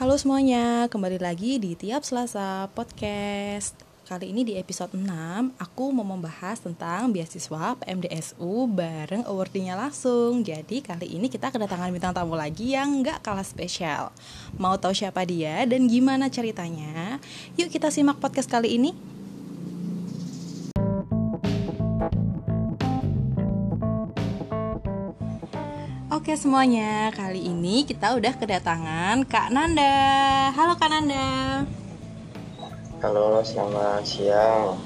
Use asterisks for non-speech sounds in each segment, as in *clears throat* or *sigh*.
Halo semuanya, kembali lagi di Tiap Selasa Podcast. Kali ini di episode 6, aku mau membahas tentang beasiswa PMDSU bareng awardingnya langsung. Jadi kali ini kita kedatangan bintang tamu lagi yang gak kalah spesial. Mau tahu siapa dia dan gimana ceritanya? Yuk kita simak podcast kali ini Oke semuanya, kali ini kita udah kedatangan Kak Nanda. Halo Kak Nanda. Halo, selamat siang.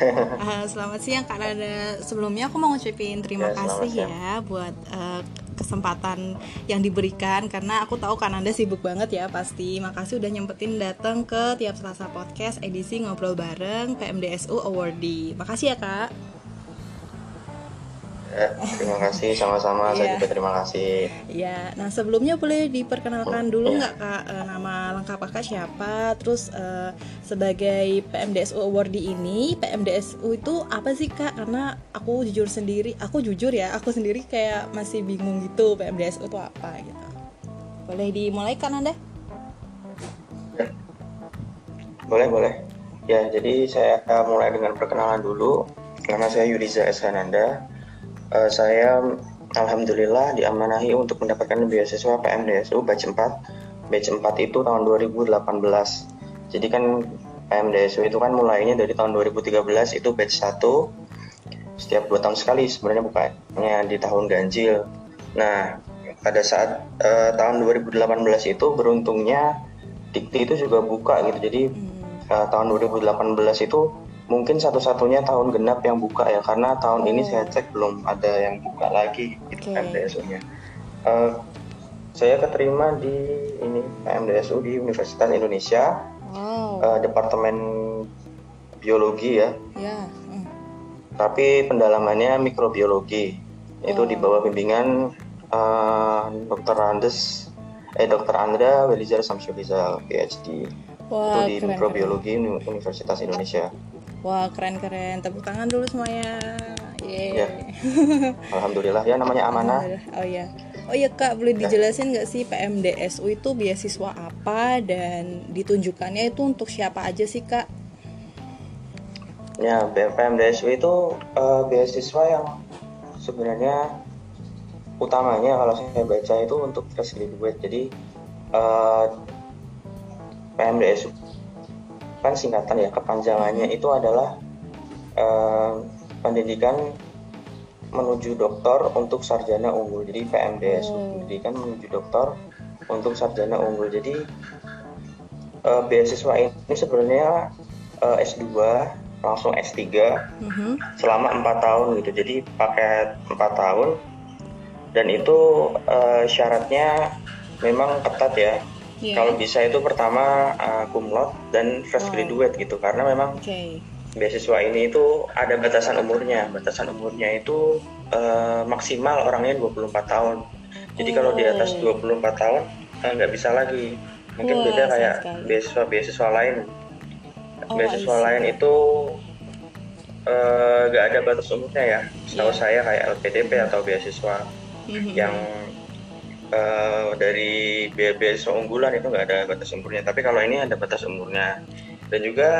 Uh, *laughs* selamat siang Kak Nanda. Sebelumnya aku mau ngucapin terima Ya, kasih siang. ya buat uh, kesempatan yang diberikan karena aku tahu Kak Nanda sibuk banget ya pasti. Makasih udah nyempetin datang ke tiap Selasa podcast edisi ngobrol bareng PMDSU Awardee. Makasih ya Kak. Ya, terima kasih sama-sama. Saya Iya. juga terima kasih. Ya, nah sebelumnya boleh diperkenalkan dulu nggak kak eh, nama lengkap kakak siapa? Terus eh, sebagai PMDSU Awardee ini, PMDSU itu apa sih kak? Karena aku jujur sendiri, aku jujur ya, aku sendiri kayak masih bingung gitu PMDSU itu apa gitu. Boleh dimulai kan anda? Boleh, boleh. Ya, jadi saya uh, mulai dengan perkenalan dulu. Nama saya Yuriza S. Uh, saya alhamdulillah diamanahi untuk mendapatkan beasiswa PMDSU batch 4. Batch 4 itu tahun 2018. Jadi kan PMDSU itu kan mulainya dari tahun 2013 itu batch 1 setiap dua tahun sekali sebenarnya bukannya di tahun ganjil. Nah, pada saat eh, tahun 2018 itu beruntungnya Dikti itu juga buka gitu. Jadi eh, tahun 2018 itu mungkin satu-satunya tahun genap yang buka ya karena tahun ini Oh. saya cek belum ada yang buka lagi gitu Oke. PMDSU-nya. Eh, saya keterima di ini PMDSU di Universitas Indonesia Wow. eh, Departemen Biologi ya ya. hmm. tapi pendalamannya mikrobiologi itu Oh. di bawah bimbingan eh, Dr. Andes eh Dr. Andra Welizar Samsyulizal PhD Wah, itu di keren, mikrobiologi Uni- Universitas Indonesia Wah, keren-keren. Tepuk tangan dulu semuanya. Yeay. Ya. *laughs* Alhamdulillah ya namanya amanah Oh iya. Oh iya Kak, boleh dijelasin nggak sih PMDSU itu beasiswa apa dan ditunjukkannya itu untuk siapa aja sih Kak? ya PMDSU itu eh, beasiswa yang sebenarnya utamanya kalau saya baca itu untuk fresh graduate jadi eh, PMDSU kan singkatan ya kepanjangannya itu adalah eh, pendidikan menuju doktor untuk sarjana unggul jadi PMDSU Oh. pendidikan menuju doktor untuk sarjana unggul. Jadi eh, beasiswa ini sebenarnya eh, S2 langsung S3 Mhm. selama empat tahun gitu. Jadi paket empat tahun. Dan itu eh, syaratnya memang ketat ya Iya. kalau bisa itu pertama eh, cum laude dan fresh graduate gitu karena memang Oke. beasiswa ini itu ada batasan umurnya batasan umurnya itu eh, maksimal orangnya 24 tahun jadi kalau di atas Oh. 24 tahun eh, nggak bisa lagi mungkin Wah, beda kayak sekali. beasiswa beasiswa lain Oh, beasiswa lain itu nggak ada batas umurnya ya setahu Iya. saya kayak LPDP atau beasiswa Mhm. yang eh, dari be- beasiswa unggulan itu nggak ada batas umurnya tapi kalau ini ada batas umurnya dan juga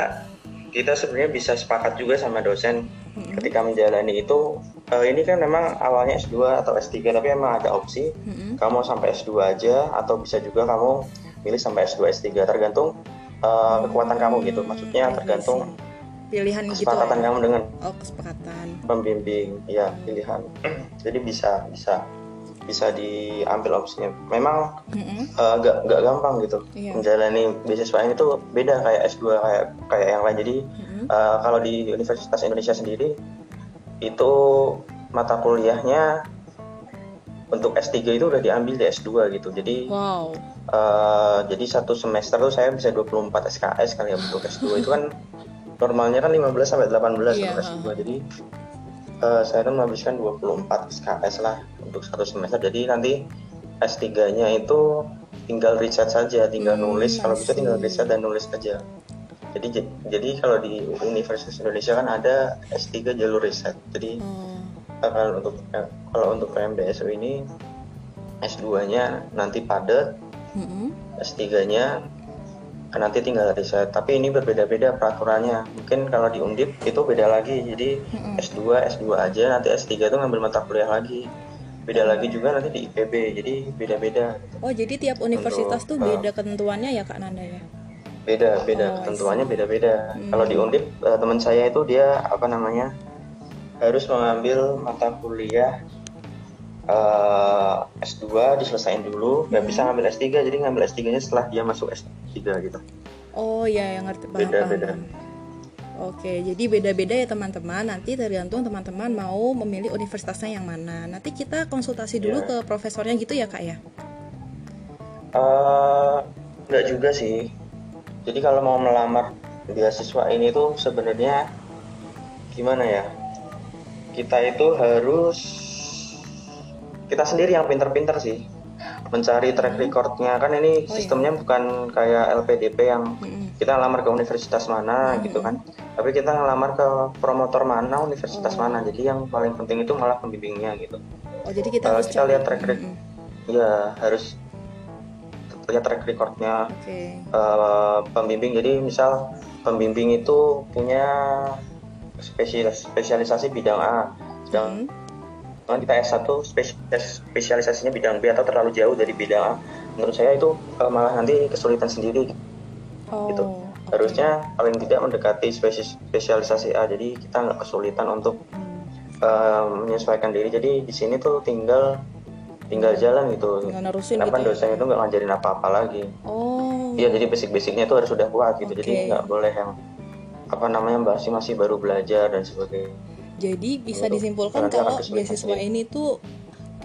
kita sebenarnya bisa sepakat juga sama dosen Mhm. ketika menjalani itu. Eh, ini kan memang awalnya S2 atau S3 tapi emang ada opsi. Mhm. kamu sampai S2 aja atau bisa juga kamu pilih sampai S2 S3 tergantung eh, kekuatan kamu gitu. Maksudnya Hmm, I tergantung pilihan gitu kesepakatan ya? kamu dengan Oh, kesepakatan. pembimbing. Ya pilihan. Jadi bisa bisa bisa diambil opsinya memang Mhm. eh, nggak nggak gampang gitu Iya. menjalani beasiswa ini tuh beda kayak S2 kayak kayak yang lain jadi Mhm. eh, kalau di Universitas Indonesia sendiri itu mata kuliahnya untuk S3 itu udah diambil di S2 gitu jadi Wow. eh, jadi satu semester tuh saya bisa 24 SKS kali ya untuk S2 itu kan *laughs* normalnya kan 15 sampai 18 Iya, untuk S2 jadi eh, saya tuh menghabiskan 24 SKS lah untuk satu semester. Jadi nanti S3-nya itu tinggal riset saja tinggal Hmm, nulis. Kalau bisa tinggal riset dan nulis aja. Jadi j- jadi kalau di Universitas Indonesia kan ada S3 jalur riset. Jadi Oh. eh, kalau untuk eh, kalau untuk PMDSU ini S2-nya nanti padat. Mm-mm. S3-nya nanti tinggal riset. Tapi ini berbeda-beda peraturannya. Mungkin kalau di Undip itu beda lagi. Jadi Mm-mm. S2, S2 aja, nanti S3 itu ngambil mata kuliah lagi. Beda lagi juga nanti di IPB. Jadi beda-beda. Oh, jadi tiap universitas tuh Untuk, beda ketentuannya ya Kak Nanda ya? Beda, beda. Oh, Ketentuannya beda-beda. Hmm. Kalau di Undip eh, teman saya itu dia apa namanya? harus mengambil mata kuliah eh, S2 diselesain dulu, nggak Hmm. bisa ngambil S3, jadi ngambil S3-nya setelah dia masuk S3 gitu. Oh ya, yang ngerti paham, Beda, paham, beda. paham. Oke, jadi beda-beda ya teman-teman. Nanti tergantung teman-teman mau memilih universitasnya yang mana. Nanti kita konsultasi dulu Ya. ke profesornya gitu ya kak ya? Eh, nggak juga sih. Jadi kalau mau melamar beasiswa ini tuh sebenarnya gimana ya? Kita itu harus kita sendiri yang pinter-pinter sih mencari track recordnya kan ini Hmm. Oh, iya. sistemnya bukan kayak LPDP yang Mm-mm. kita lamar ke universitas mana Hmm. gitu kan tapi kita ngelamar ke promotor mana universitas Oh. mana jadi yang paling penting itu malah pembimbingnya gitu Oh jadi kita harus kita lihat track record. Mm-mm. ya harus lihat track recordnya Oke. eh, pembimbing jadi misal pembimbing itu punya spesialis spesialisasi bidang A sedang Mm. kita S1 spesialis- spesialisasinya bidang B atau terlalu jauh dari bidang A menurut saya itu eh, malah nanti kesulitan sendiri Oh. gitu. oke. harusnya paling tidak mendekati spesies- spesialisasi A jadi kita nggak kesulitan untuk eh, menyesuaikan diri jadi di sini tuh tinggal tinggal jalan gitu Tinggal nerusin kenapa gitu ya? dosennya itu nggak ngajarin apa-apa lagi Oh. Iya jadi basic-basicnya itu harus sudah kuat gitu Oke. jadi nggak boleh yang apa namanya masih masih baru belajar dan sebagainya Jadi bisa disimpulkan kalau beasiswa ini tuh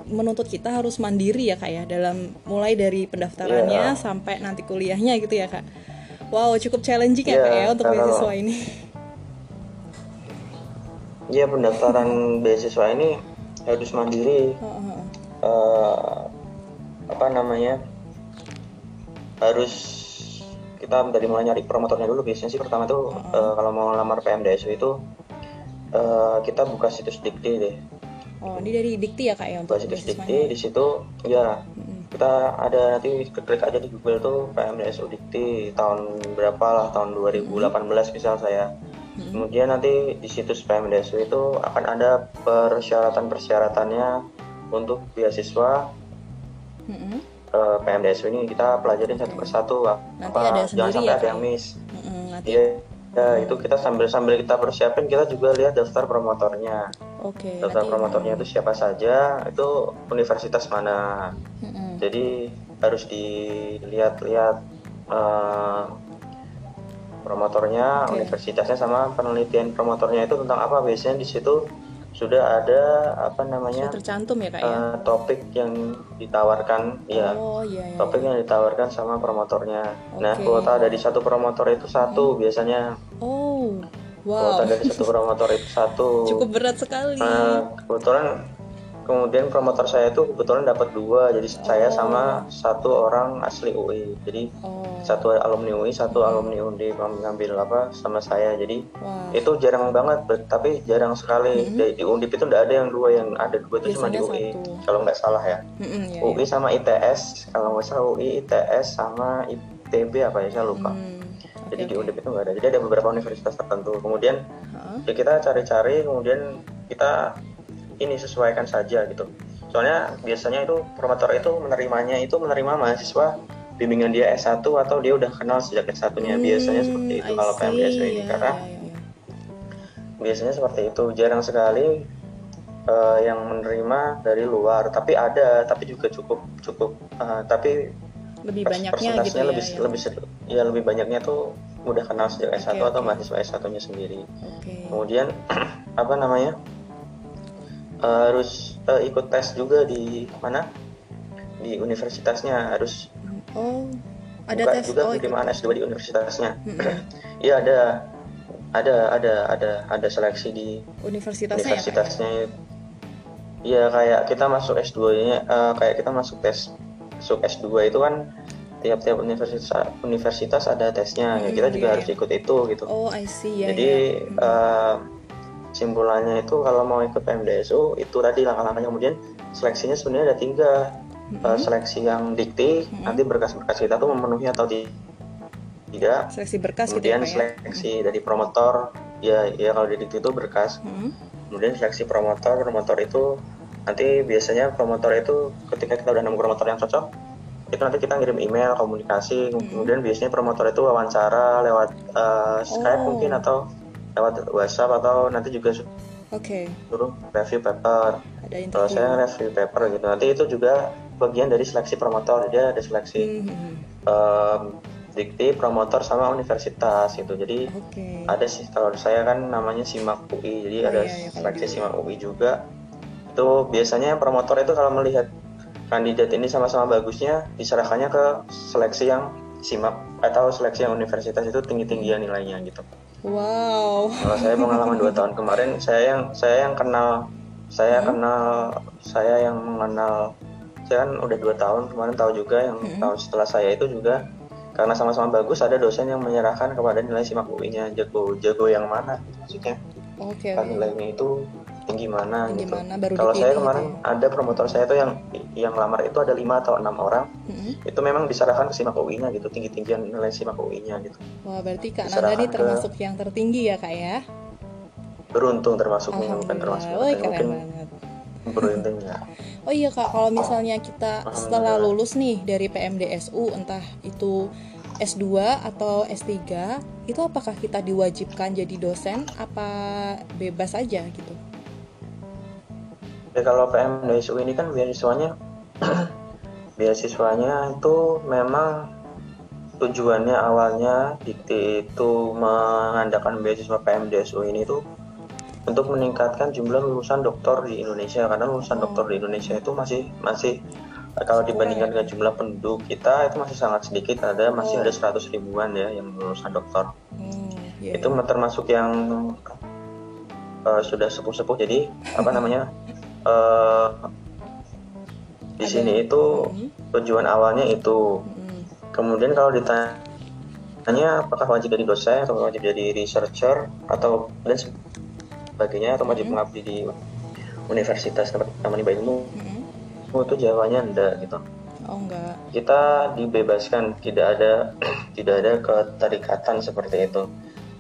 menuntut kita harus mandiri ya kak ya dalam mulai dari pendaftarannya Iya. sampai nanti kuliahnya gitu ya kak. Wow cukup challenging ya Iya, kak ya untuk kalau- beasiswa ini. *laughs* Iya pendaftaran beasiswa ini harus mandiri Heeh. eh, apa namanya harus kita dari mulai nyari promotornya dulu biasanya sih pertama tuh eh, kalau mau lamar PMDSU itu eh, kita buka situs Dikti deh. Oh ini dari dikti ya kak ya untuk buka situs? Dikti di situ ya. Mm-mm. kita ada nanti klik aja di Google tuh PMDSU Dikti tahun berapa lah tahun 2018 misal saya. Mm-mm. kemudian nanti di situs PMDSU itu akan ada persyaratan-persyaratannya untuk beasiswa. Mm-mm. eh, PMDSU ini kita pelajarin satu persatu Nanti apa ada jangan sampai ya, ada yang miss. Mm-mm, Nanti Iya, ya, itu kita sambil sambil kita persiapin kita juga lihat daftar promotornya oke. daftar nanti- promotornya itu siapa saja itu universitas mana Mm-mm. jadi harus dilihat-lihat eh, promotornya Oke. universitasnya sama penelitian promotornya itu tentang apa biasanya di situ sudah ada apa Sudah namanya tercantum ya kak ya? eh, topik yang ditawarkan ya Oh iya iya. topik yang ditawarkan sama promotornya nah Oke. kuota dari satu promotor itu satu biasanya Oh kuota wow. dari satu promotor itu satu *laughs* Cukup berat sekali. Nah, kebetulan kemudian promotor saya itu kebetulan dapat dua jadi saya sama satu orang asli UI jadi Oh. satu alumni UI satu alumni Undi ngambil apa sama saya. Jadi wow. itu jarang banget tapi jarang sekali. Di, di Undip itu nggak ada yang dua yang ada dua itu cuma di UI satu. kalau nggak salah ya. Mm-mm, ya, UI sama ITS kalau nggak salah UI ITS sama ITB apa ya saya lupa. Hmm, jadi di. Undip itu nggak ada. Jadi ada beberapa universitas tertentu. Kemudian Heeh. ya kita cari-cari kemudian kita ini sesuaikan saja gitu. Soalnya biasanya itu promotor itu menerimanya itu menerima mahasiswa bimbingan dia S1 atau dia udah kenal sejak S1-nya biasanya seperti itu Hmm, I kalau see, PMDSU ini ya, karena ya, ya. biasanya seperti itu. Jarang sekali eh, yang menerima dari luar. Tapi ada tapi juga cukup cukup eh, tapi lebih pers- banyaknya gitu persentasenya ya, lebih ya. lebih ya lebih banyaknya tuh udah kenal sejak S1 Oke, atau mahasiswa S1-nya sendiri. Oke. kemudian *clears throat* apa namanya harus eh, ikut tes juga di mana di universitasnya harus Oh, ada buka tes juga oh, ikut penerimaan tes. S2 di universitasnya *clears throat* iya ada ada ada ada ada seleksi di Universitasnya ya, ya? universitasnya Iya kayak kita masuk S2-nya eh, kayak kita masuk tes masuk S2 itu kan tiap-tiap universitas universitas ada tesnya ya Hmm, kita juga iya, harus ikut itu gitu Oh, I see ya. jadi ya. eh, simpulannya itu kalau mau ikut PMDSU itu tadi langkah-langkahnya kemudian seleksinya sebenarnya ada tiga uh, seleksi yang dikti Mm-mm. nanti berkas-berkas kita tuh memenuhi atau ti- tidak Seleksi berkas gitu ya kemudian ya? seleksi dari promotor ya ya kalau di dikti itu berkas Mm-mm. kemudian seleksi promotor promotor itu nanti biasanya promotor itu ketika kita udah nemu promotor yang cocok itu nanti kita ngirim email komunikasi kemudian biasanya promotor itu wawancara lewat uh, Skype Oh. mungkin atau lewat WhatsApp atau nanti juga Oke, suruh review paper. Ada kalau interview. saya review paper gitu. Nanti itu juga bagian dari seleksi promotor. Jadi ada seleksi Mhm. um, dikti promotor sama universitas gitu. Jadi Oke. ada sih. Kalau saya kan namanya simak UI jadi Oh, ada iya, iya, kalau seleksi di- simak UI juga. Itu biasanya promotor itu kalau melihat kandidat ini sama-sama bagusnya diserahkannya ke seleksi yang simak atau seleksi yang universitas itu tinggi-tinggian nilainya gitu Wow. kalau saya pengalaman dua tahun kemarin saya yang saya yang kenal saya Hmm. kenal saya yang mengenal saya kan udah dua tahun kemarin tahu juga yang Hmm. tahun setelah saya itu juga karena sama-sama bagus ada dosen yang menyerahkan kepada nilai simak UI-nya jago jago yang mana maksudnya Oke, kan oke. nilainya itu tinggi mana Tinggi gitu mana, baru kalau saya kemarin gitu ada promotor saya tuh yang yang lamar itu ada lima atau enam orang Mhm. itu memang diserahkan ke simak UI-nya gitu tinggi tinggian nilai simak UI-nya gitu Wah, berarti Kak Nanda ini ke- termasuk yang tertinggi ya, Kak ya? beruntung termasuknya bukan termasuk Alhamdulillah. Woi, mungkin keren banget. beruntung ya *laughs* Oh iya Kak, kalau misalnya kita setelah lulus nih dari PMDSU, entah itu S2 atau S3, itu apakah kita diwajibkan jadi dosen apa bebas aja gitu? Ya kalau PMDSU ini kan beasiswanya *clears throat* beasiswanya itu memang tujuannya awalnya dikti itu mengadakan beasiswa PMDSU ini tuh untuk meningkatkan jumlah lulusan doktor di Indonesia. Karena lulusan doktor di Indonesia itu masih masih kalau dibandingkan dengan jumlah penduduk kita itu masih sangat sedikit. Ada masih ada 100 ribuan ya yang lulusan doktor. Hmm, iya, itu termasuk yang eh, sudah sepuh-sepuh. Jadi apa namanya eh di Ada- sini itu tujuan awalnya itu Hmm, kemudian kalau ditanya apakah wajib jadi dosen atau wajib jadi researcher atau dan sebagainya atau wajib Mhm. mengabdi di universitas tempat menimba ilmu hmm. itu jawabannya enggak gitu Oh enggak. kita dibebaskan tidak ada *clears throat* tidak ada keterikatan seperti itu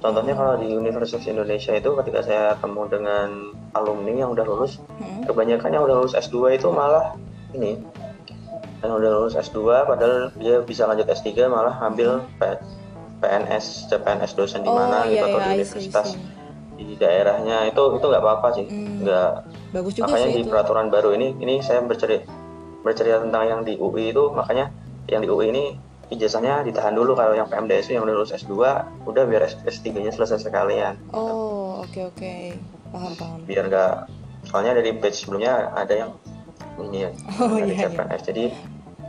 contohnya kalau di Universitas Indonesia itu ketika saya ketemu dengan alumni yang udah lulus Hmm. kebanyakan yang udah lulus S2 itu malah ini yang udah lulus S2 padahal dia bisa lanjut S3 malah ambil PNS CPNS dosen di Oh mana iya gitu atau iya, di universitas see. di daerahnya itu itu nggak apa-apa sih Hmm. nggak Bagus juga makanya sih di itu. peraturan baru ini ini saya bercerita bercerita tentang yang di UI itu makanya yang di UI ini ijazahnya ditahan dulu kalau yang PMDSU yang udah lulus S2 udah biar S3-nya selesai sekalian. Oh oke oke. Paham paham. biar nggak soalnya dari batch sebelumnya ada yang ini ya *laughs* Oh, dari iya, iya. CPNS jadi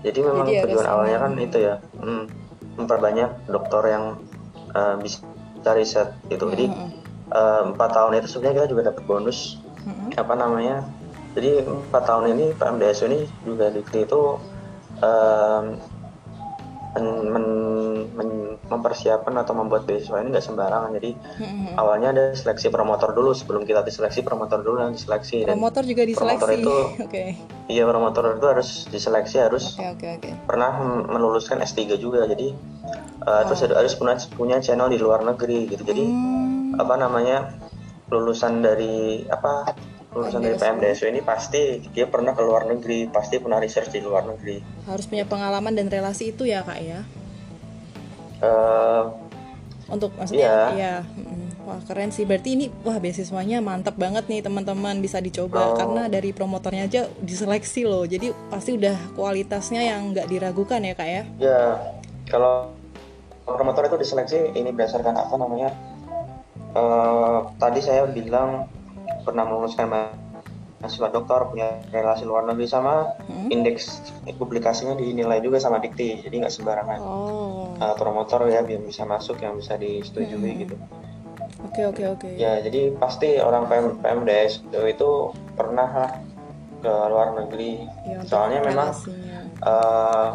jadi memang Jadi tujuan awalnya kan itu ya hmm, memperbanyak dokter yang eh, bisa riset gitu. Jadi eh, empat tahun itu sebenarnya kita juga dapat bonus. Hmm, hmm. apa namanya jadi empat tahun ini PMDSU ini juga dikti itu em, men- men- men- mempersiapkan atau membuat beasiswa ini nggak sembarangan. Jadi Hmm, awalnya ada seleksi promotor dulu sebelum kita diseleksi promotor dulu yang diseleksi. Dan Promotor juga promotor diseleksi. itu- *laughs* Oke. Iya promotor itu harus diseleksi harus oke oke oke. pernah meluluskan S3 juga. Jadi eh, terus ada- harus punya punya channel di luar negeri gitu. Jadi Hmm, apa namanya lulusan dari apa lulusan dari PMDSU ini pasti dia pernah ke luar negeri pasti pernah research di luar negeri harus punya pengalaman dan relasi itu ya kak ya. Eh, Untuk maksudnya Iya. ya. Wah keren sih. Berarti ini wah beasiswanya mantap banget nih teman-teman bisa dicoba Oh. karena dari promotornya aja diseleksi loh. Jadi pasti udah kualitasnya yang nggak diragukan ya kak ya. ya kalau promotor itu diseleksi ini berdasarkan apa namanya Eh, tadi saya bilang pernah meluluskan mahasiswa dokter punya relasi luar negeri sama Hmm? indeks publikasinya dinilai juga sama dikti jadi nggak sembarangan Oh Eh, promotor ya biar bisa masuk yang bisa disetujui Hmm. gitu oke oke oke. Ya, jadi pasti orang PM, PMDS itu pernah lah ke luar negeri. Ya, Soalnya memang eh,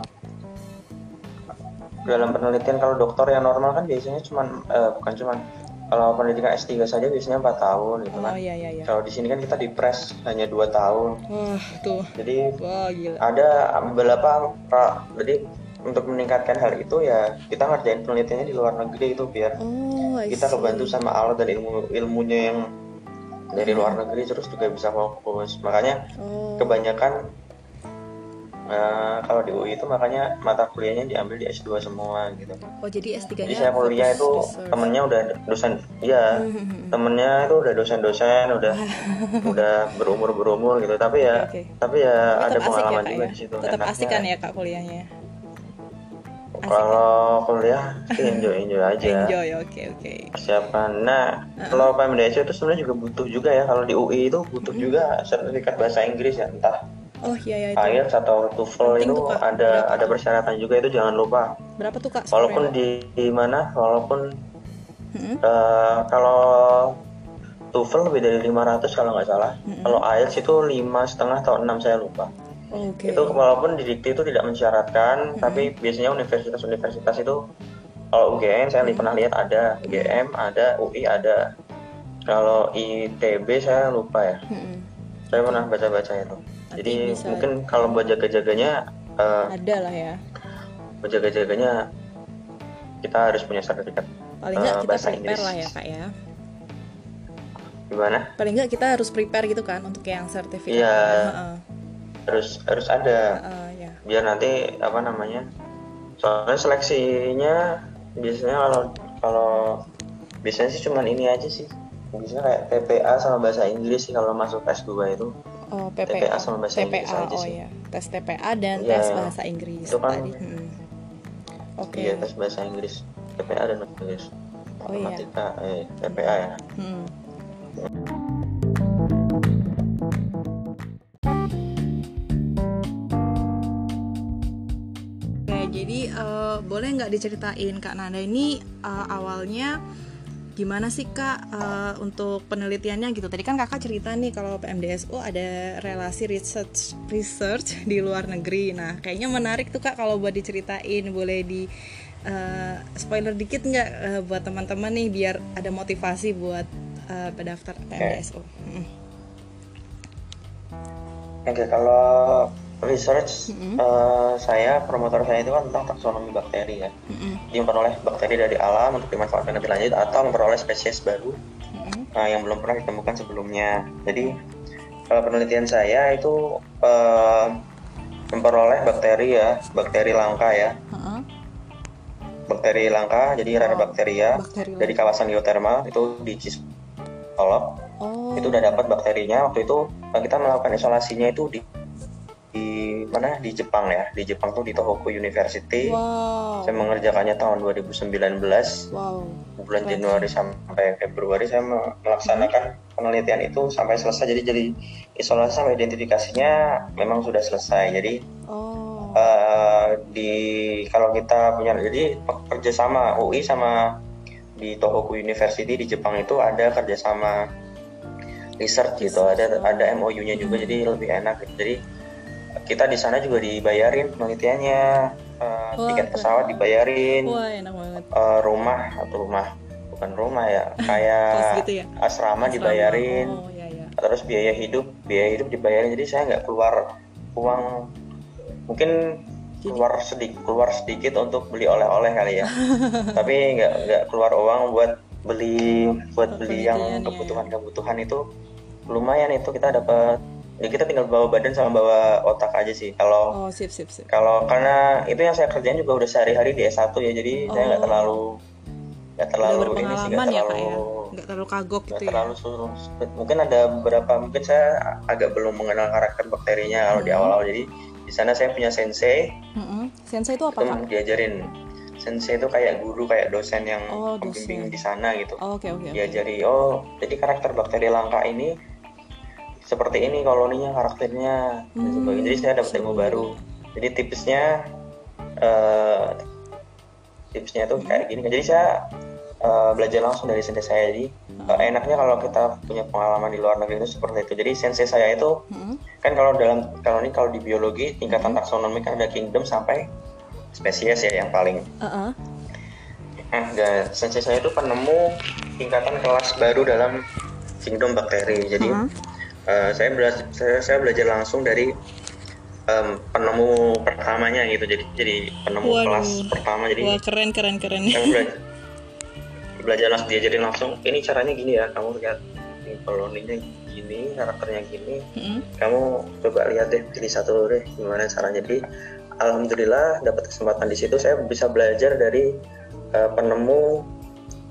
dalam penelitian kalau dokter yang normal kan biasanya cuman eh, bukan cuman kalau pendidikan S3 saja biasanya 4 tahun gitu Oh kan. iya iya iya. Kalau di sini kan kita di press hanya dua tahun. Wah, tuh. Jadi Wah, gila. ada beberapa pra- jadi untuk meningkatkan hal itu ya kita ngerjain penelitiannya di luar negeri itu biar Oh, kita kebantu sama alat dan ilmu ilmunya yang dari luar negeri terus juga bisa fokus. Makanya Oh. kebanyakan eh, kalau di UI itu makanya mata kuliahnya diambil di S2 semua gitu. Oh, jadi S3-nya Jadi saya kuliah itu research. temennya udah dosen, iya *laughs* temennya itu udah dosen-dosen, udah *laughs* udah berumur berumur gitu. Tapi ya, Oke, oke. tapi ya Tapi ada ya, pengalaman Kak juga ya? di situ. Tetap Enaknya, asik kan ya, Kak, kuliahnya? Asik Kalau kuliah sih enjoy enjoy aja. Enjoy, oke oke. Persiapan. Nah, kalau PMDS itu sebenarnya juga butuh juga ya. Kalau di UI itu butuh juga sertifikat bahasa Inggris ya, entah Oh iya ya itu. IELTS atau TOEFL itu tuh, Kak. ada Berapa ada tuh? persyaratan juga itu jangan lupa. Berapa tuh Kak? Walaupun skornya? di, di mana, walaupun Hmm? eh, kalau TOEFL lebih dari 500 kalau nggak salah. Mm-mm. Kalau IELTS itu lima setengah atau 6 saya lupa. Oke. Itu walaupun di dikti itu tidak mensyaratkan, tapi biasanya universitas-universitas itu kalau UGM saya pernah lihat ada, UGM ada, UI ada. Kalau ITB saya lupa ya. Mm-mm. Saya pernah baca-baca itu. Jadi bisa- mungkin kalau buat jaga-jaganya, eh, Ada lah ya. buat jaga-jaganya kita harus punya sertifikat. Paling nggak kita bahasa prepare Inggris. lah ya Kak ya. Gimana? Paling nggak kita harus prepare gitu kan untuk yang sertifikat. Iya. Heeh. Harus harus ada. Heeh, ya. Biar nanti apa namanya? Soalnya seleksinya biasanya kalau kalau biasanya sih cuman ini aja sih. Biasanya kayak TPA sama bahasa Inggris sih kalau masuk S2 itu. Oh, PPA. TPA sama bahasa Inggris TPA, aja oh sih. ya. Tes TPA dan Iya. tes bahasa Inggris Itu kan- tadi. Mm-mm. Oke. Iya, tes bahasa Inggris. TPA dan bahasa Inggris. Oh, iya. Matematika, eh TPA ya. Hmm. Oke, jadi eh, boleh nggak diceritain Kak Nanda ini eh, awalnya gimana sih Kak eh, untuk penelitiannya gitu? Tadi kan Kakak cerita nih kalau PMDSU ada relasi research research di luar negeri. Nah, kayaknya menarik tuh Kak kalau buat diceritain. Boleh di eh, spoiler dikit nggak eh, buat teman-teman nih biar ada motivasi buat eh, pendaftar PMDSU. Mm. Oke, kalau research Mm-mm. eh, saya promotor saya itu kan tentang taksonomi bakteri ya. Mm-mm. Jadi memperoleh bakteri dari alam untuk dimanfaatkan lebih lanjut atau memperoleh spesies baru Mm-mm. eh, yang belum pernah ditemukan sebelumnya. Jadi kalau penelitian saya itu eh, memperoleh bakteri ya, bakteri langka ya, Heeh. bakteri langka, jadi rare Oh, bakteria bakteri dari kawasan geotermal itu di Cisolok. Oh. itu udah dapat bakterinya waktu itu eh, kita melakukan isolasinya itu di di mana? Di Jepang ya. Di Jepang tuh di Tohoku University. Wow. saya mengerjakannya tahun 2019 Wow. bulan Keren. Januari sampai Februari saya me- melaksanakan penelitian itu sampai selesai. Jadi jadi isolasi sama identifikasinya memang sudah selesai. Jadi Oh. eh, di kalau kita punya jadi kerjasama UI sama di Tohoku University di Jepang itu ada kerjasama research gitu. Ada ada MOU-nya juga. Jadi lebih enak gitu. jadi kita di sana juga dibayarin penelitiannya eh, Wah, tiket pesawat dibayarin Wah, enak banget. eh, rumah atau rumah bukan rumah ya *laughs* kayak gitu ya. asrama Asrama. dibayarin Oh, iya iya. terus biaya hidup biaya hidup dibayarin jadi saya nggak keluar uang mungkin Jadi- keluar sedikit keluar sedikit untuk beli oleh-oleh kali ya *laughs* tapi nggak nggak keluar uang buat beli buat beli yang Penelitian, ya. kebutuhan-kebutuhan itu lumayan itu kita dapat ya kita tinggal bawa badan sama bawa otak aja sih kalau Oh, sip sip sip. kalau karena itu yang saya kerjain juga udah sehari-hari di S1 ya jadi saya nggak Oh. terlalu nggak terlalu ini sih nggak ya, terlalu ya. Nggak terlalu kagok nggak gitu ya. terlalu suruh mungkin ada beberapa mungkin saya agak belum mengenal karakter bakterinya kalau di Hmm. awal-awal jadi di sana saya punya sensei Mm-mm. Sensei itu apa, itu Kak? diajarin sensei itu kayak guru kayak dosen yang Oh, membimbing dosen. di sana gitu Oh, Oke, oke, oke. diajari oh jadi karakter bakteri langka ini seperti ini koloninya karakternya dan Hmm, sebagainya. Jadi saya dapat ilmu baru. Jadi tipsnya eh tipsnya tuh kayak gini. Jadi saya eh, belajar langsung dari sensei saya. Jadi eh, enaknya kalau kita punya pengalaman di luar negeri itu seperti itu. Jadi sensei saya itu Mm-mm. kan kalau dalam kalau ini kalau di biologi tingkatan taksonomi kan ada kingdom sampai spesies ya yang paling Uh-uh. enggak sensei saya itu penemu tingkatan kelas baru dalam kingdom bakteri. Jadi Uh-huh. Eh, saya belajar saya, saya belajar langsung dari em, penemu pertamanya gitu. Jadi jadi penemu Waduh. kelas pertama. Jadi Wah keren keren keren. saya *laughs* belajar belajar langsung diajarin langsung. Ini caranya gini ya kamu lihat ini koloninya gini karakternya gini. Mm-mm. kamu coba lihat deh pilih satu deh gimana caranya. Jadi alhamdulillah dapat kesempatan di situ. Saya bisa belajar dari eh, penemu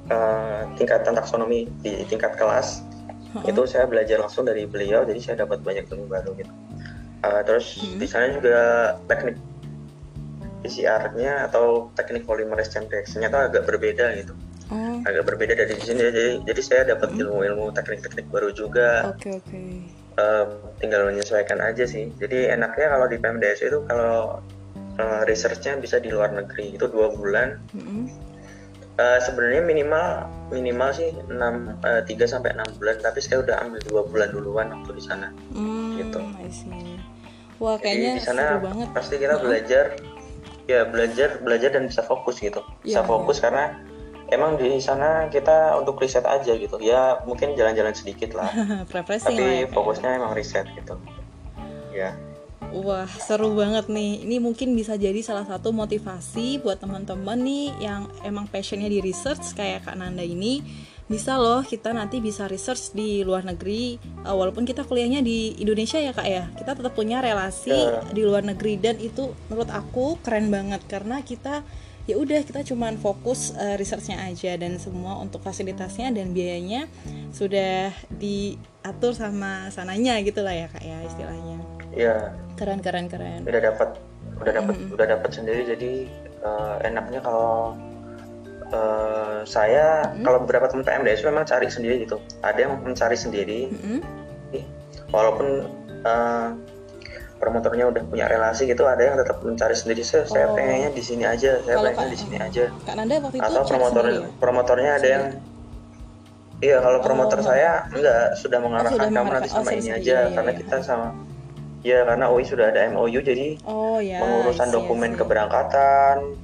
eh, tingkatan taksonomi di tingkat kelas Uh-uh. itu saya belajar langsung dari beliau jadi saya dapat banyak ilmu baru gitu Eh, terus Hmm. di sana juga teknik PCR-nya atau teknik polymerase chain reaction-nya itu agak berbeda gitu Oh, agak berbeda dari di sini jadi jadi saya dapat ilmu-ilmu teknik-teknik baru juga oke oke. Eh, tinggal menyesuaikan aja sih. Jadi enaknya kalau di PMDS itu kalau eh, researchnya bisa di luar negeri itu dua bulan. Mm-mm. Eh, Sebenarnya minimal minimal sih 6 3 sampai enam bulan. Tapi saya udah ambil dua bulan duluan waktu di sana. Hmm, Gitu. Wah Jadi kayaknya di sana banget. pasti kita Heeh. belajar ya belajar belajar dan bisa fokus gitu. Bisa Iya, fokus karena emang di sana kita untuk riset aja gitu. Ya mungkin jalan-jalan sedikit lah. *laughs* Ya, tapi kayak. fokusnya emang riset gitu. Ya. Wah seru banget nih. Ini mungkin bisa jadi salah satu motivasi buat teman-teman nih yang emang passionnya di research kayak Kak Nanda ini. Bisa loh kita nanti bisa research di luar negeri uh, walaupun kita kuliahnya di Indonesia ya kak ya kita tetap punya relasi Ya. di luar negeri dan itu menurut aku keren banget karena kita ya udah kita cuman fokus uh, researchnya aja dan semua untuk fasilitasnya dan biayanya sudah diatur sama sananya gitu lah ya kak ya istilahnya Ya, keren keren keren udah dapat udah dapat udah dapat sendiri jadi eh, enaknya kalau eh, saya kalau beberapa teman PMDS memang cari sendiri gitu ada yang mencari sendiri Mm-mm. walaupun eh, promotornya udah punya relasi gitu ada yang tetap mencari sendiri saya, saya Oh. pengennya di sini aja saya Kalau pengennya di sini aja kak Nanda waktu itu atau promotor sendiri ya? promotornya ada yang iya kalau promotor Oh. saya enggak sudah mengarahkan sudah kamu nanti Oh, sama sendiri, ini iya, aja iya, karena iya. kita sama ya karena UI sudah ada MOU jadi oh ya pengurusan dokumen keberangkatan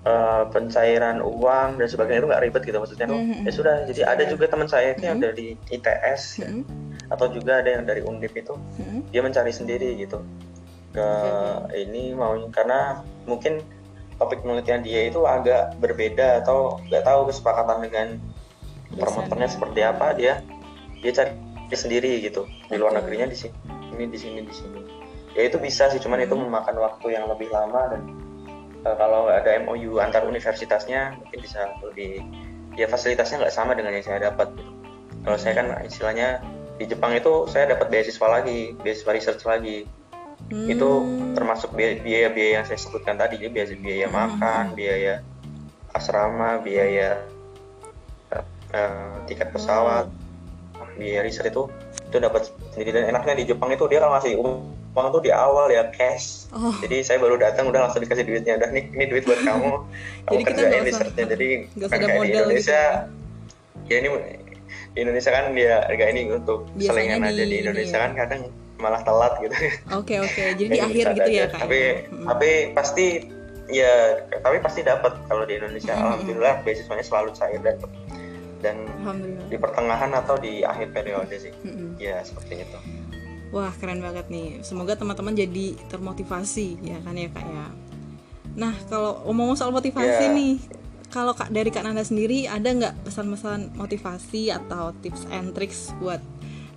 eh, pencairan uang dan sebagainya itu nggak ribet gitu maksudnya tuh Mhm. ya sudah jadi ada juga teman saya itu yang Mhm. dari ITS ya, Mm-mm. atau juga ada yang dari Undip itu. Mm-mm. dia mencari sendiri gitu. Ke ini mau karena mungkin topik penelitian dia itu agak berbeda atau nggak tahu kesepakatan dengan promotornya seperti apa dia dia cari sendiri gitu di luar negerinya di sini di sini di sini ya itu bisa sih cuman itu Hmm. memakan waktu yang lebih lama dan eh, kalau ada MOU antar universitasnya mungkin bisa lebih ya fasilitasnya nggak sama dengan yang saya dapat gitu. kalau saya kan istilahnya di Jepang itu saya dapat beasiswa lagi beasiswa research lagi itu Hmm. termasuk biaya- biaya-biaya yang saya sebutkan tadi jadi biaya biaya Hmm. makan biaya asrama biaya eh, tiket pesawat biaya riset itu itu dapat sendiri dan enaknya di Jepang itu dia kalau ngasih uang tuh di awal ya cash Oh. jadi saya baru datang udah langsung dikasih duitnya udah nih ini duit buat kamu *laughs* kamu kerjain risetnya jadi ada kayak di gitu Indonesia ya. ya ini di Indonesia kan dia harga ini untuk Biasanya selingan aja di Indonesia ya. kan kadang malah telat gitu Oke *laughs* oke, jadi di Jadi akhir gitu ya kak. Tapi Mm. tapi pasti ya tapi pasti dapat kalau di Indonesia. Mm-mm. Alhamdulillah beasiswanya selalu cair dan dan di pertengahan atau di akhir periode sih. Mm-mm. Ya seperti itu. Wah keren banget nih. Semoga teman-teman jadi termotivasi ya kan ya kak ya. Nah kalau ngomong soal motivasi Ya. nih, kalau kak dari kak Nanda sendiri ada nggak pesan-pesan motivasi atau tips and tricks buat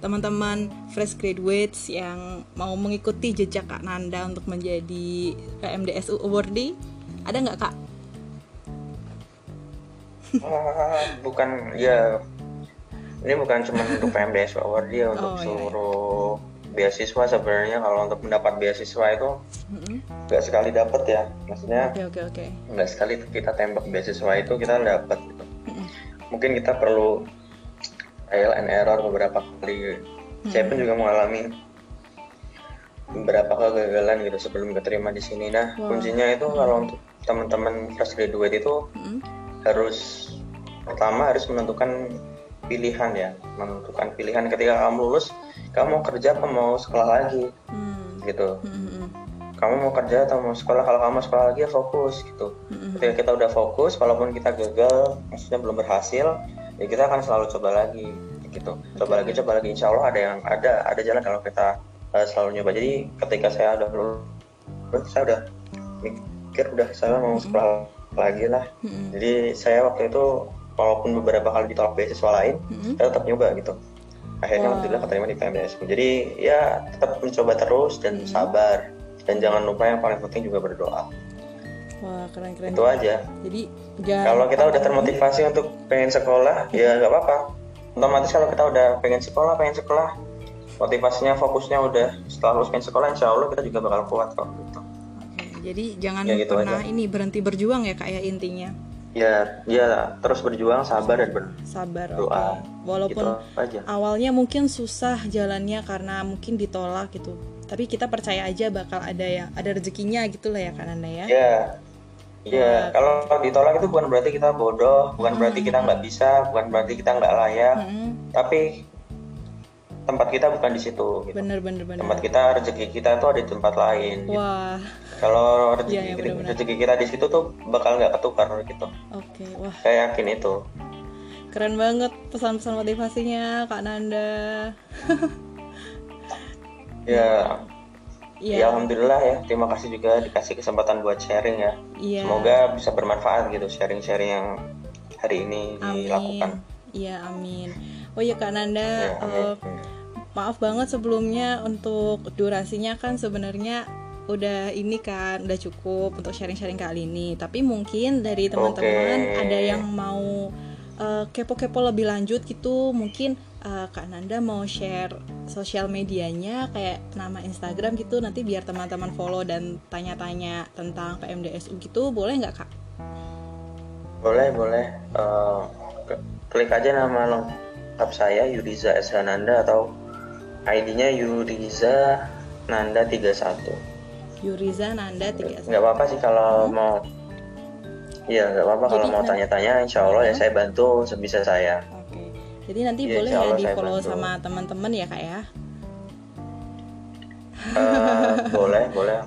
teman-teman fresh graduates yang mau mengikuti jejak kak Nanda untuk menjadi PMDSU awardee? Ada nggak kak? Bukan ya ini bukan cuma untuk PMDS Award dia untuk Oh, iya, iya. seluruh beasiswa sebenarnya kalau untuk mendapat beasiswa itu nggak sekali dapat ya maksudnya Oke oke oke. nggak sekali kita tembak beasiswa itu kita dapat gitu. Mm-mm. mungkin kita perlu trial and error beberapa kali saya pun juga mengalami beberapa kegagalan gitu sebelum keterima di sini nah Wow. kuncinya itu kalau untuk teman-teman fresh graduate itu Mm-mm. Harus pertama harus menentukan pilihan ya. Menentukan pilihan. Ketika kamu lulus kamu mau kerja apa mau sekolah lagi? Hmm. gitu. Mm-mm. kamu mau kerja atau mau sekolah? Kalau kamu mau sekolah lagi ya fokus gitu. Mm-mm. ketika kita udah fokus walaupun kita gagal maksudnya belum berhasil ya kita akan selalu coba lagi gitu. Coba lagi coba lagi. Insya Allah ada yang ada ada jalan kalau kita uh, selalu nyoba. Jadi ketika saya udah lulus saya udah mikir udah saya mau sekolah lagi lah. Mm-mm. jadi saya waktu itu walaupun beberapa kali ditolak beasiswa lain Mm-mm. saya tetap nyoba gitu. Akhirnya Wah. alhamdulillah keterima di PMDS jadi ya tetap mencoba terus dan sabar. Dan jangan lupa yang paling penting juga berdoa. Wah keren keren. itu aja. Jadi kalau kita udah termotivasi untuk pengen sekolah ya nggak apa-apa. Otomatis kalau kita udah pengen sekolah pengen sekolah motivasinya fokusnya udah setelah lulus pengen sekolah insya Allah kita juga bakal kuat kok gitu Jadi jangan Ya, gitu pernah aja. ini berhenti berjuang ya kak ya intinya. ya ya terus berjuang sabar dan berdoa Sabar. Doa. oke. Walaupun gitu aja awalnya mungkin susah jalannya karena mungkin ditolak gitu. Tapi kita percaya aja bakal ada yang ada rezekinya gitu lah ya kak Nanda ya. ya ya kalau ditolak itu bukan berarti kita bodoh bukan berarti kita nggak bisa bukan berarti kita nggak layak Mm-mm. tapi tempat kita bukan di situ gitu. Bener bener bener. tempat kita rezeki kita tuh ada di tempat lain gitu. Kalau rezeki, Iya, iya, benar-benar. rezeki kita di situ tuh bakal nggak ketukar gitu oke, wah saya yakin itu keren banget pesan-pesan motivasinya kak Nanda. *laughs* ya Iya, ya alhamdulillah ya terima kasih juga dikasih kesempatan buat sharing ya iya. semoga bisa bermanfaat gitu sharing-sharing yang hari ini Amin. dilakukan Iya, amin. Oh ya Kak Nanda, ya, amin. maaf banget sebelumnya untuk durasinya kan sebenarnya udah ini kan udah cukup untuk sharing-sharing kali ini. Tapi mungkin dari teman-teman Oke. ada yang mau eh, kepo-kepo lebih lanjut gitu, mungkin eh, Kak Nanda mau share sosial medianya kayak nama Instagram gitu nanti biar teman-teman follow dan tanya-tanya tentang PMDSU gitu, boleh nggak Kak? boleh boleh Eh, ke- klik aja nama lengkap saya Yuriza S Hananda atau ID-nya Yuriza Nanda 31 Yuriza Nanda 3 nggak apa-apa sih kalau mau Iya nggak apa-apa kalau mau tanya-tanya Insya Allah ya saya bantu sebisa saya Oke. Jadi nanti Iya, boleh ya di follow bantu. sama teman-teman ya kak ya. Eh, *laughs* boleh boleh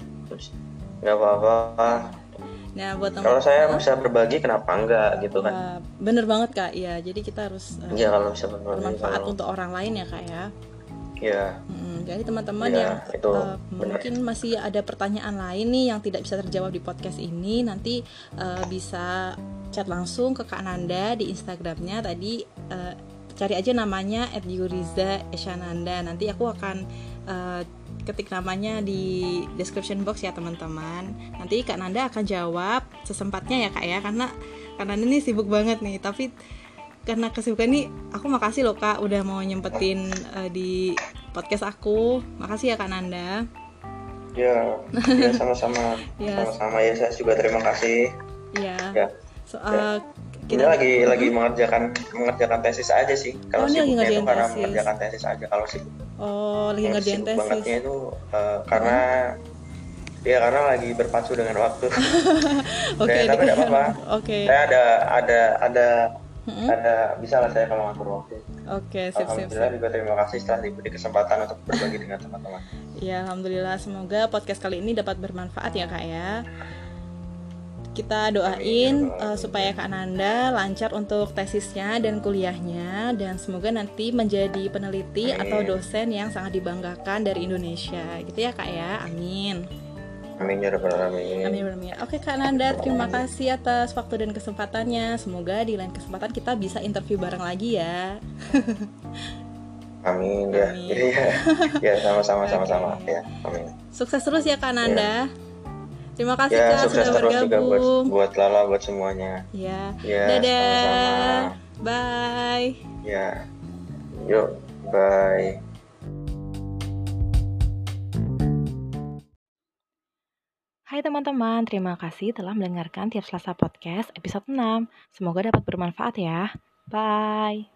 nggak apa-apa Nah buat kalau teman saya bisa berbagi kenapa enggak gitu kan Wah, bener banget kak. Ya jadi kita harus uh, Iya kalau bisa berbagi bermanfaat kalau untuk orang lain ya kak ya. Ya Mm, jadi teman-teman Iya, yang itu uh, benar. mungkin masih ada pertanyaan lain nih yang tidak bisa terjawab di podcast ini, nanti uh, bisa chat langsung ke Kak Nanda di Instagramnya tadi. uh, cari aja namanya @yuriza Eshananda. Nanti aku akan uh, ketik namanya di description box ya teman-teman. Nanti Kak Nanda akan jawab sesempatnya ya Kak ya karena Kak Nanda ini sibuk banget nih. Tapi karena kesibukan ini aku makasih loh Kak udah mau nyempetin uh, di podcast aku. Makasih ya Kak Nanda. ya ya sama-sama *laughs* Ya. sama-sama ya saya juga terima kasih Iya. ya So, uh, kita lagi lagi mengerjakan mengerjakan tesis aja sih kalau Oh, sibuknya itu karena tesis. mengerjakan tesis aja kalau sibuk oh lagi ngerjain sibuk tesis. bangetnya itu eh, karena ya karena lagi berpacu dengan waktu *laughs* *laughs* Oke, Ya, tapi nggak apa-apa. Oke. saya ada ada ada Mm-mm. ada bisa lah saya kalau ngatur waktu Oke, sip sip alhamdulillah sip. juga terima kasih setelah diberi kesempatan untuk berbagi dengan teman-teman Ya, alhamdulillah semoga podcast kali ini dapat bermanfaat ya Kak ya. Kita doain uh, supaya Kak Nanda lancar untuk tesisnya dan kuliahnya dan semoga nanti menjadi peneliti Amin. atau dosen yang sangat dibanggakan dari Indonesia. Gitu ya Kak ya. Amin. Amin ya rabbal alamin Amin, amin. Oke Kak Nanda, terima kasih atas waktu dan kesempatannya. Semoga di lain kesempatan kita bisa interview bareng lagi ya. *laughs* amin ya Amin. *laughs* Ya ya sama-sama sama-sama ya amin Sukses terus ya Kak Nanda. Terima kasih ya Kak sukses sudah terus juga buat bergabung. buat Lala buat semuanya Ya. Ya, Dadah. sama-sama. Bye. ya yuk bye Hai teman-teman, terima kasih telah mendengarkan Tiap Selasa Podcast episode 6. Semoga dapat bermanfaat ya. Bye.